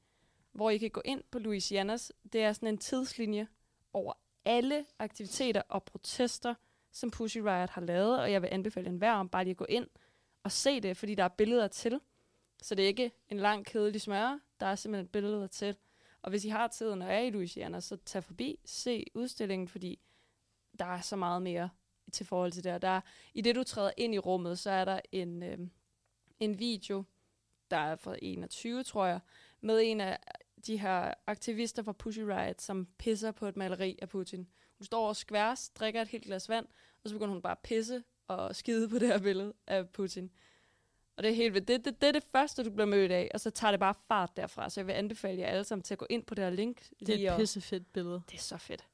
hvor I kan gå ind på Louisianas. Det er sådan en tidslinje over alle aktiviteter og protester, som Pussy Riot har lavet, og jeg vil anbefale enhver om bare lige at gå ind og se det, fordi der er billeder til. Så det er ikke en lang kedelig smør, der er simpelthen billeder til. Og hvis I har tiden og er i Louisiana, så tag forbi, se udstillingen, fordi der er så meget mere til forhold til det. Der er, I det, du træder ind i rummet, så er der en, øh, en video, der er fra 21, tror jeg, med en af de her aktivister fra Pussy Riot, som pisser på et maleri af Putin. Hun står og skværs, drikker et helt glas vand, og så begynder hun bare at pisse og skide på det her billede af Putin. Og det er helt vildt. Det, det, det er det første, du bliver mødt af, og så tager det bare fart derfra. Så jeg vil anbefale jer alle sammen til at gå ind på det her link.
Det er et pissefedt billede.
det er så fedt.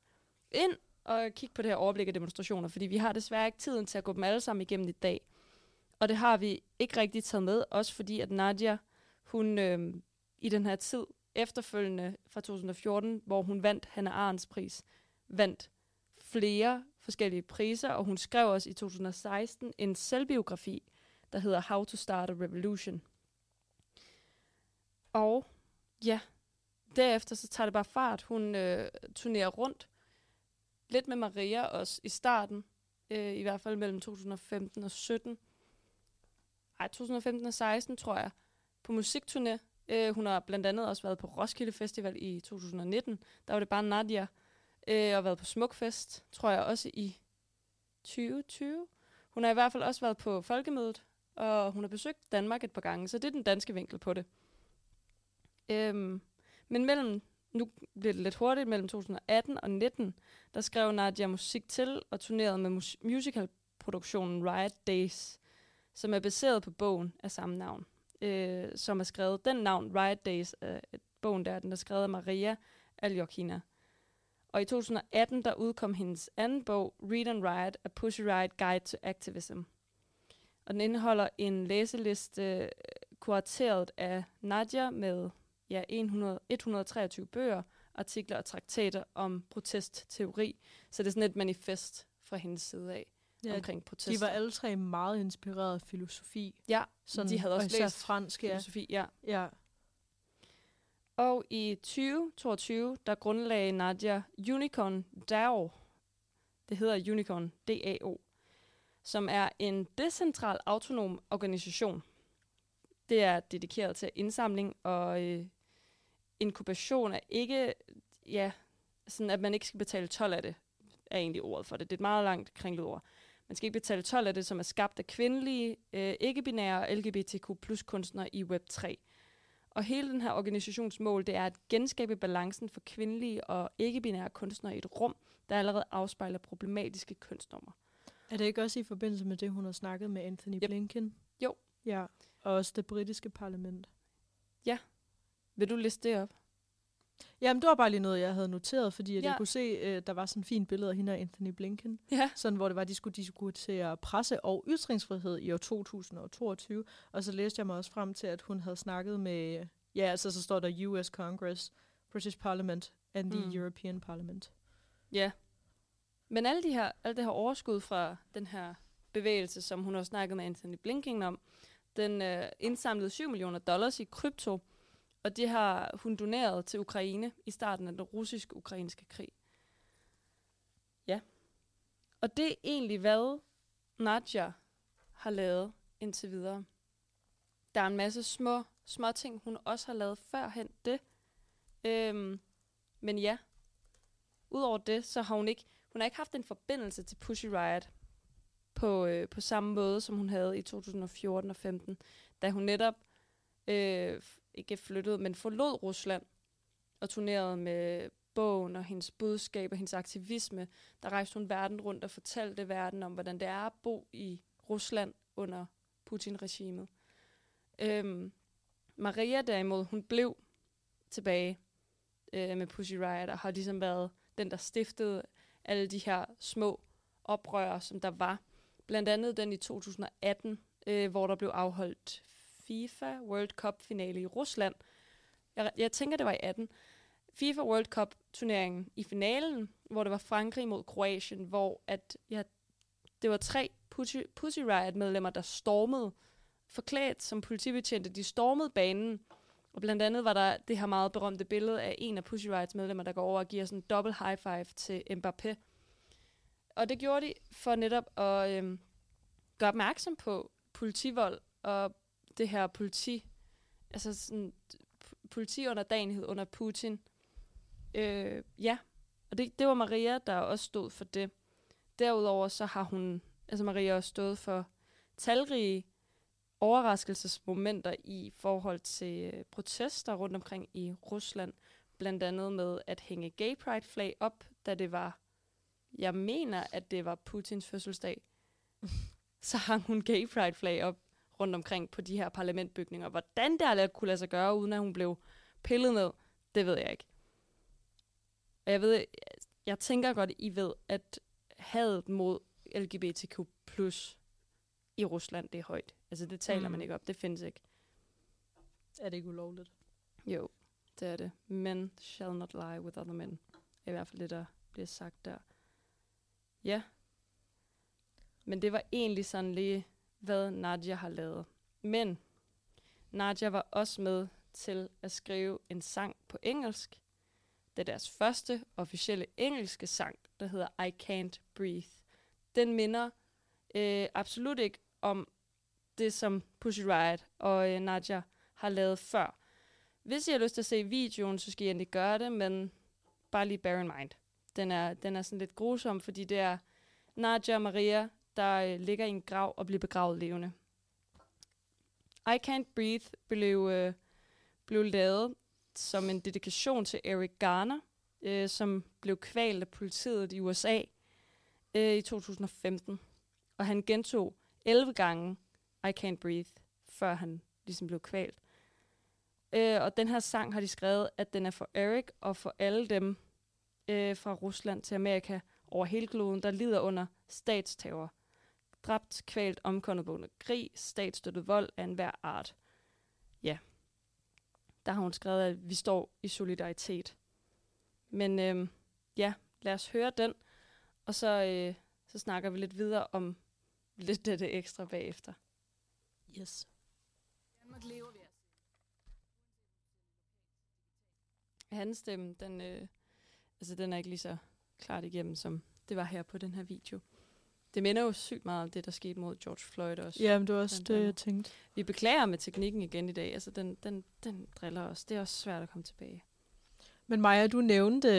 Ind og kig på det her overblik af demonstrationer, fordi vi har desværre ikke tiden til at gå dem alle sammen igennem i dag. Og det har vi ikke rigtig taget med, også fordi at Nadia, hun øh, i den her tid efterfølgende fra 2014, hvor hun vandt Hanna Arens pris, vandt flere forskellige priser, og hun skrev også i 2016 en selvbiografi, der hedder How to Start a Revolution. Og ja, derefter så tager det bare fart. Hun øh, turnerer rundt. Lidt med Maria også i starten. Øh, I hvert fald mellem 2015 og 17. Ej, 2015 og 16 tror jeg. På musikturné. Øh, hun har blandt andet også været på Roskilde Festival i 2019. Der var det bare Nadia. Øh, og været på Smukfest, tror jeg også i 2020. Hun har i hvert fald også været på Folkemødet. Og hun har besøgt Danmark et par gange. Så det er den danske vinkel på det. Øhm, men mellem, nu bliver det lidt hurtigt, mellem 2018 og 19, der skrev Nadia musik til og turnerede med mus- musicalproduktionen Riot Days, som er baseret på bogen af samme navn, øh, som er skrevet, den navn Riot Days, øh, bogen der, den er skrevet af Maria Aljokina. Og i 2018, der udkom hendes anden bog, Read and Riot, A Pussy Riot Guide to Activism. Og den indeholder en læseliste øh, kurateret af Nadia med ja, 100, 123 bøger, artikler og traktater om protestteori. Så det er sådan et manifest fra hendes side af
Ja,
omkring
de
protester.
var alle tre meget inspireret af filosofi.
ja,
Sådan,
de havde også
og
læst
fransk,
filosofi. Ja.
ja.
Og i 2022, der grundlagde Nadia Unicorn DAO. Det hedder Unicorn, D-A-O, som er en decentral autonom organisation. Det er dedikeret til indsamling og øh, inkubation af ikke, ja, sådan at man ikke skal betale 12 af det, er egentlig ordet for det. Det er et meget langt kringlet ord. Man skal ikke betale 12 af det, som er skabt af kvindelige, øh, ikke-binære og LGBTQ plus kunstnere i Web3. Og hele den her organisations mål, det er at genskabe balancen for kvindelige og ikke-binære kunstnere i et rum, der allerede afspejler problematiske kønsnormer.
Er det ikke også i forbindelse med det, hun har snakket med Anthony
Yep.
Blinken?
Jo.
Ja, og også det britiske parlament.
Vil du liste det op?
Jamen, det var bare lige noget, jeg havde noteret, fordi at
Ja.
jeg kunne se, øh, der var sådan et fint billede af hende og Anthony Blinken,
Ja.
sådan, hvor det var, at de skulle diskutere presse- og ytringsfrihed i år 2022. Og så læste jeg mig også frem til, at hun havde snakket med, ja, altså så står der US Congress, British Parliament and the
Mm.
European Parliament.
Ja. Men alle de her, alt det her overskud fra den her bevægelse, som hun har snakket med Anthony Blinken om, den øh, indsamlede 7 millioner dollars i krypto, og det har hun doneret til Ukraine i starten af den russisk-ukrainske krig. Ja. Og det er egentlig, hvad Nadja har lavet indtil videre. Der er en masse små, små ting, hun også har lavet førhen det. Øhm, men ja, Udover det, så har hun ikke, hun har ikke haft en forbindelse til Pussy Riot på, øh, på samme måde, som hun havde i 2014 og 15, da hun netop øh, ikke flyttede, men forlod Rusland og turnerede med bogen og hendes budskab og hendes aktivisme. Der rejste hun verden rundt og fortalte verden om, hvordan det er at bo i Rusland under Putin-regimet. Øhm, Maria derimod, hun blev tilbage øh, med Pussy Riot og har ligesom været den, der stiftede alle de her små oprør, som der var. Blandt andet den i 2018, øh, hvor der blev afholdt FIFA World Cup finale i Rusland. Jeg, jeg tænker, det var i 18. FIFA World Cup turneringen i finalen, hvor det var Frankrig mod Kroatien, hvor at, ja, det var tre Pussy, Pussy Riot medlemmer, der stormede forklædt som politibetjente. De stormede banen, og blandt andet var der det her meget berømte billede af en af Pussy Riots medlemmer, der går over og giver sådan en dobbelt high five til Mbappé. Og det gjorde de for netop at øhm, gøre opmærksom på politivold og det her politi, altså sådan politiunderdanighed under Putin. Øh, ja, og det, det var Maria, der også stod for det. Derudover så har hun, altså Maria også stået for talrige overraskelsesmomenter i forhold til øh, protester rundt omkring i Rusland. Blandt andet med at hænge gay pride flag op, da det var, jeg mener, at det var Putins fødselsdag. Så hang hun gay pride flag op rundt omkring på de her parlamentbygninger. Hvordan det kunne lade sig gøre, uden at hun blev pillet ned, det ved jeg ikke. Og jeg ved, jeg tænker godt, I ved, at hadet mod LGBTQ i Rusland, det er højt. Altså, det taler mm. man ikke op. Det findes ikke.
Er det ikke ulovligt?
Jo, det er det. Men shall not lie with other men. I hvert fald det, der bliver sagt der. Ja. Men det var egentlig sådan lige, hvad Nadia har lavet. Men Nadia var også med til at skrive en sang på engelsk. Det er deres første officielle engelske sang, der hedder I Can't Breathe. Den minder øh, absolut ikke om det, som Pussy Riot og øh, Nadia har lavet før. Hvis I har lyst til at se videoen, så skal I endelig gøre det, men bare lige bear in mind. Den er, den er sådan lidt grusom, fordi det er Nadia og Maria, der øh, ligger i en grav og bliver begravet levende. I Can't Breathe blev, øh, blev lavet som en dedikation til Eric Garner, øh, som blev kvalt af politiet i USA øh, i 2015. Og han gentog 11 gange I Can't Breathe, før han ligesom blev kvalt. Øh, og den her sang har de skrevet, at den er for Eric og for alle dem øh, fra Rusland til Amerika over hele kloden, der lider under statsterror. Dræbt, kvalt, omkommet på krig, statsstøttet vold af enhver art. Ja, der har hun skrevet, at vi står i solidaritet. Men øh, ja, lad os høre den, og så, øh, så snakker vi lidt videre om lidt af det ekstra bagefter.
Yes. Danmark lever vi
Hans stemme, den, øh, altså, den er ikke lige så klart igennem, som det var her på den her video. Det minder jo sygt meget om det, der skete mod George Floyd også.
Ja, men det var også det, jeg tænkte.
Vi beklager med teknikken igen i dag. Altså, den, den, den driller os. Det er også svært at komme tilbage.
Men Maja, du nævnte,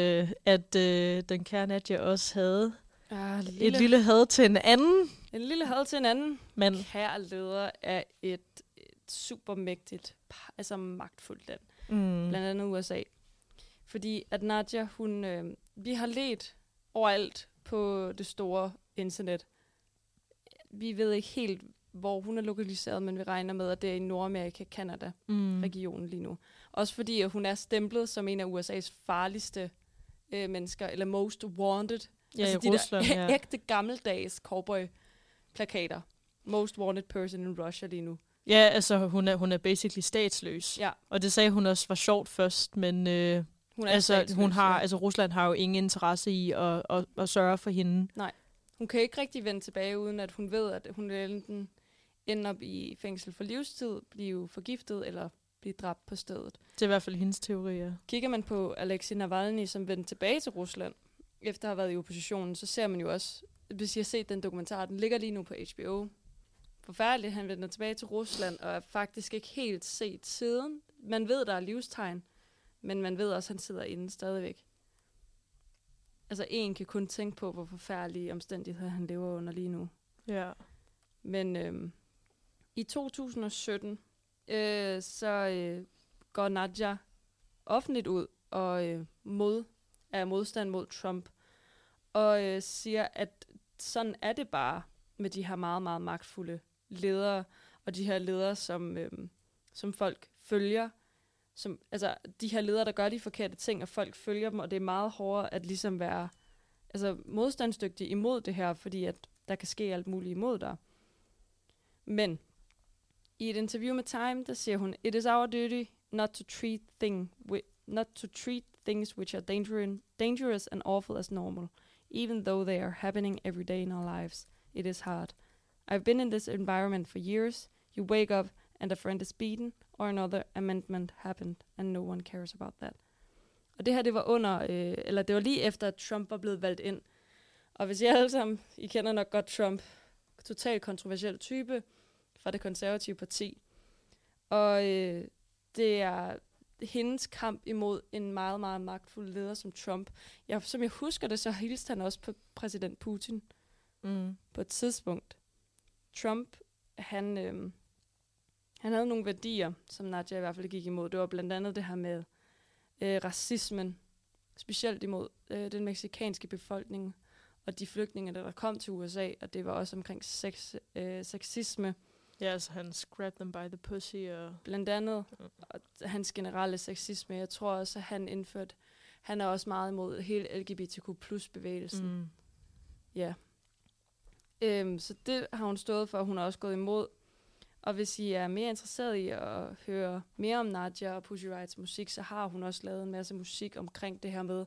at øh, den kære Nadia også havde Ja, lille, et lille had til en anden.
En lille had til en anden. Men kære leder af et, et supermægtigt, altså magtfuldt land. Mm. Blandt andet USA. Fordi at Nadia, hun, øh, vi har let overalt på det store internet. Vi ved ikke helt, hvor hun er lokaliseret, men vi regner med, at det er i Nordamerika, Kanada mm. regionen lige nu. Også fordi at hun er stemplet som en af USA's farligste øh, mennesker, eller most wanted
Ja, altså de Rusland, der
ja. ægte gammeldags cowboy-plakater. Most wanted person in Russia lige nu.
Ja, altså hun er, hun er basically statsløs.
Ja.
Og det sagde hun også var sjovt først, men øh, hun er altså, hun har, ja. altså, Rusland har jo ingen interesse i at, at, at sørge for hende.
Nej. Hun kan ikke rigtig vende tilbage, uden at hun ved, at hun vil enten ende op i fængsel for livstid, blive forgiftet eller blive dræbt på stedet.
Det er i hvert fald hendes teori, ja.
Kigger man på Alexei Navalny, som vendte tilbage til Rusland, efter at have været i oppositionen, så ser man jo også, hvis I har set den dokumentar, den ligger lige nu på HBO. Forfærdeligt, han vender tilbage til Rusland, og er faktisk ikke helt set siden. Man ved, der er livstegn, men man ved også, at han sidder inde stadigvæk. Altså, en kan kun tænke på, hvor forfærdelige omstændigheder han lever under lige nu.
Ja.
Men øhm, i 2017, øh, så øh, går Nadja offentligt ud og øh, mod, er modstand mod Trump og øh, siger, at sådan er det bare med de her meget, meget magtfulde ledere, og de her ledere, som, øh, som folk følger. Som, altså, de her ledere, der gør de forkerte ting, og folk følger dem, og det er meget hårdere at ligesom være altså, modstandsdygtig imod det her, fordi at der kan ske alt muligt imod dig. Men i et interview med Time, der siger hun, It is our duty not to treat, thing wi- not to treat things which are dangerous, dangerous and awful as normal even though they are happening every day in our lives. It is hard. I've been in this environment for years. You wake up and a friend is beaten, or another amendment happened, and no one cares about that. Og det her, det var under, øh, eller det var lige efter, at Trump var blevet valgt ind. Og hvis I alle sammen, I kender nok godt Trump, totalt kontroversiel type fra det konservative parti. Og øh, det er hendes kamp imod en meget, meget magtfuld leder som Trump. Jeg, som jeg husker det, så hilste han også på præsident Putin
mm.
på et tidspunkt. Trump, han, øh, han havde nogle værdier, som Nadia i hvert fald gik imod. Det var blandt andet det her med øh, racismen, specielt imod øh, den meksikanske befolkning og de flygtninge, der kom til USA, og det var også omkring sex, øh, sexisme.
Ja, altså han scrapped them by the pussy. Og...
Blandt andet og hans generelle sexisme. Jeg tror også, at han indførte, han er også meget imod hele LGBTQ plus bevægelsen. Mm. Ja. Øhm, så det har hun stået for, hun har også gået imod. Og hvis I er mere interesseret i at høre mere om Nadia og Pussy Rights musik, så har hun også lavet en masse musik omkring det her med,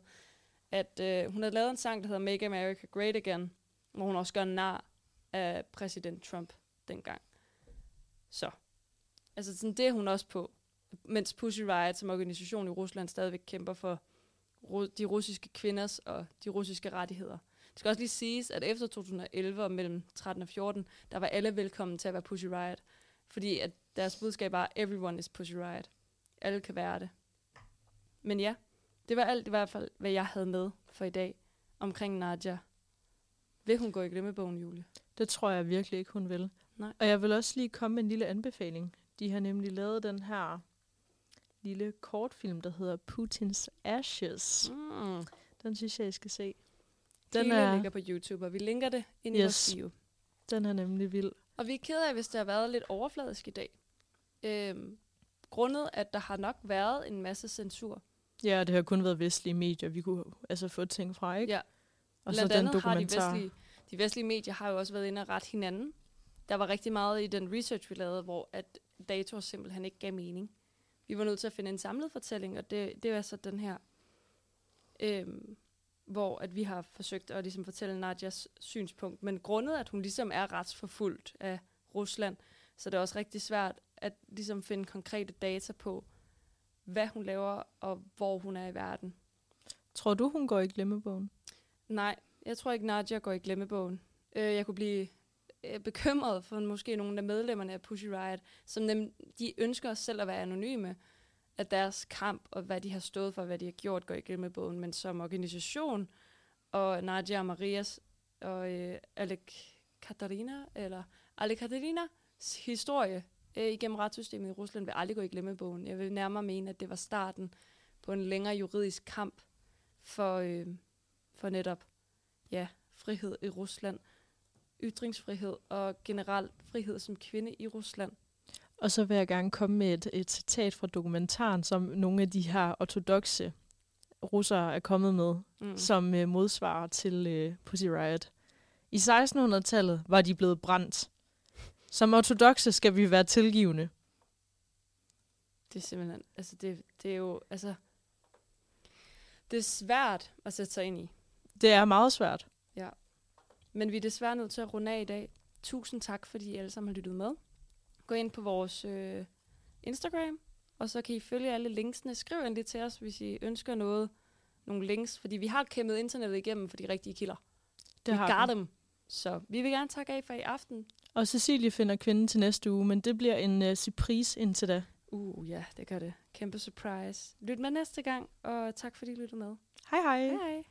at øh, hun har lavet en sang, der hedder Make America Great Again, hvor hun også gør nar af præsident Trump dengang. Så. Altså sådan, det er hun også på. Mens Pussy Riot som organisation i Rusland stadigvæk kæmper for de russiske kvinders og de russiske rettigheder. Det skal også lige siges, at efter 2011 og mellem 13 og 14, der var alle velkommen til at være Pussy Riot. Fordi at deres budskab var, everyone is Pussy Riot. Alle kan være det. Men ja, det var alt i hvert fald, hvad jeg havde med for i dag omkring Nadia. Vil hun gå i glemmebogen, Julie?
Det tror jeg virkelig ikke, hun vil.
Nej.
Og jeg vil også lige komme med en lille anbefaling. De har nemlig lavet den her lille kortfilm, der hedder Putins Ashes. Mm. Den synes jeg, I skal se.
Den Hele er... ligger på YouTube, og vi linker det ind yes. i vores video.
Den er nemlig vild.
Og vi er ked af, hvis det har været lidt overfladisk i dag. Øhm, grundet, at der har nok været en masse censur.
Ja, det har kun været vestlige medier, vi kunne altså få ting fra, ikke?
Ja. Og Blandt så den dokumentar. Har de, vestlige, de vestlige medier har jo også været inde og ret hinanden. Der var rigtig meget i den research, vi lavede, hvor at datoer simpelthen ikke gav mening. Vi var nødt til at finde en samlet fortælling, og det, det er så den her, øhm, hvor at vi har forsøgt at ligesom fortælle Nadjas synspunkt. Men grundet, at hun ligesom er retsforfulgt af Rusland, så det er også rigtig svært at ligesom finde konkrete data på, hvad hun laver, og hvor hun er i verden.
Tror du, hun går i glemmebogen?
Nej, jeg tror ikke, Nadia går i glemmebogen. Øh, jeg kunne blive øh, bekymret for måske nogle af medlemmerne af Pussy Riot, som nem, de ønsker selv at være anonyme, at deres kamp og hvad de har stået for, hvad de har gjort, går i glemmebogen, men som organisation, og Nadia og Marias og øh, Alec Katarina, eller Alec Katarinas historie øh, igennem retssystemet i Rusland vil aldrig gå i glemmebogen. Jeg vil nærmere mene, at det var starten på en længere juridisk kamp for, øh, for netop ja, frihed i Rusland, ytringsfrihed og generelt frihed som kvinde i Rusland.
Og så vil jeg gerne komme med et, et citat fra dokumentaren, som nogle af de her ortodoxe russere er kommet med, mm. som øh, modsvarer til øh, Pussy Riot. I 1600-tallet var de blevet brændt. Som ortodoxe skal vi være tilgivende.
Det er simpelthen, altså det, det er jo, altså, det er svært at sætte sig ind i.
Det er meget svært.
Ja. Men vi er desværre nødt til at runde af i dag. Tusind tak, fordi I alle sammen har lyttet med. Gå ind på vores øh, Instagram, og så kan I følge alle linksene. Skriv endelig til os, hvis I ønsker noget, nogle links, fordi vi har kæmpet internettet igennem for de rigtige kilder. Det vi har dem. Så vi vil gerne takke af for i aften.
Og Cecilie finder kvinden til næste uge, men det bliver en uh, surprise indtil da.
Uh, ja, det gør det. Kæmpe surprise. Lyt med næste gang, og tak fordi I lyttede med.
Hej hej.
Hej hej.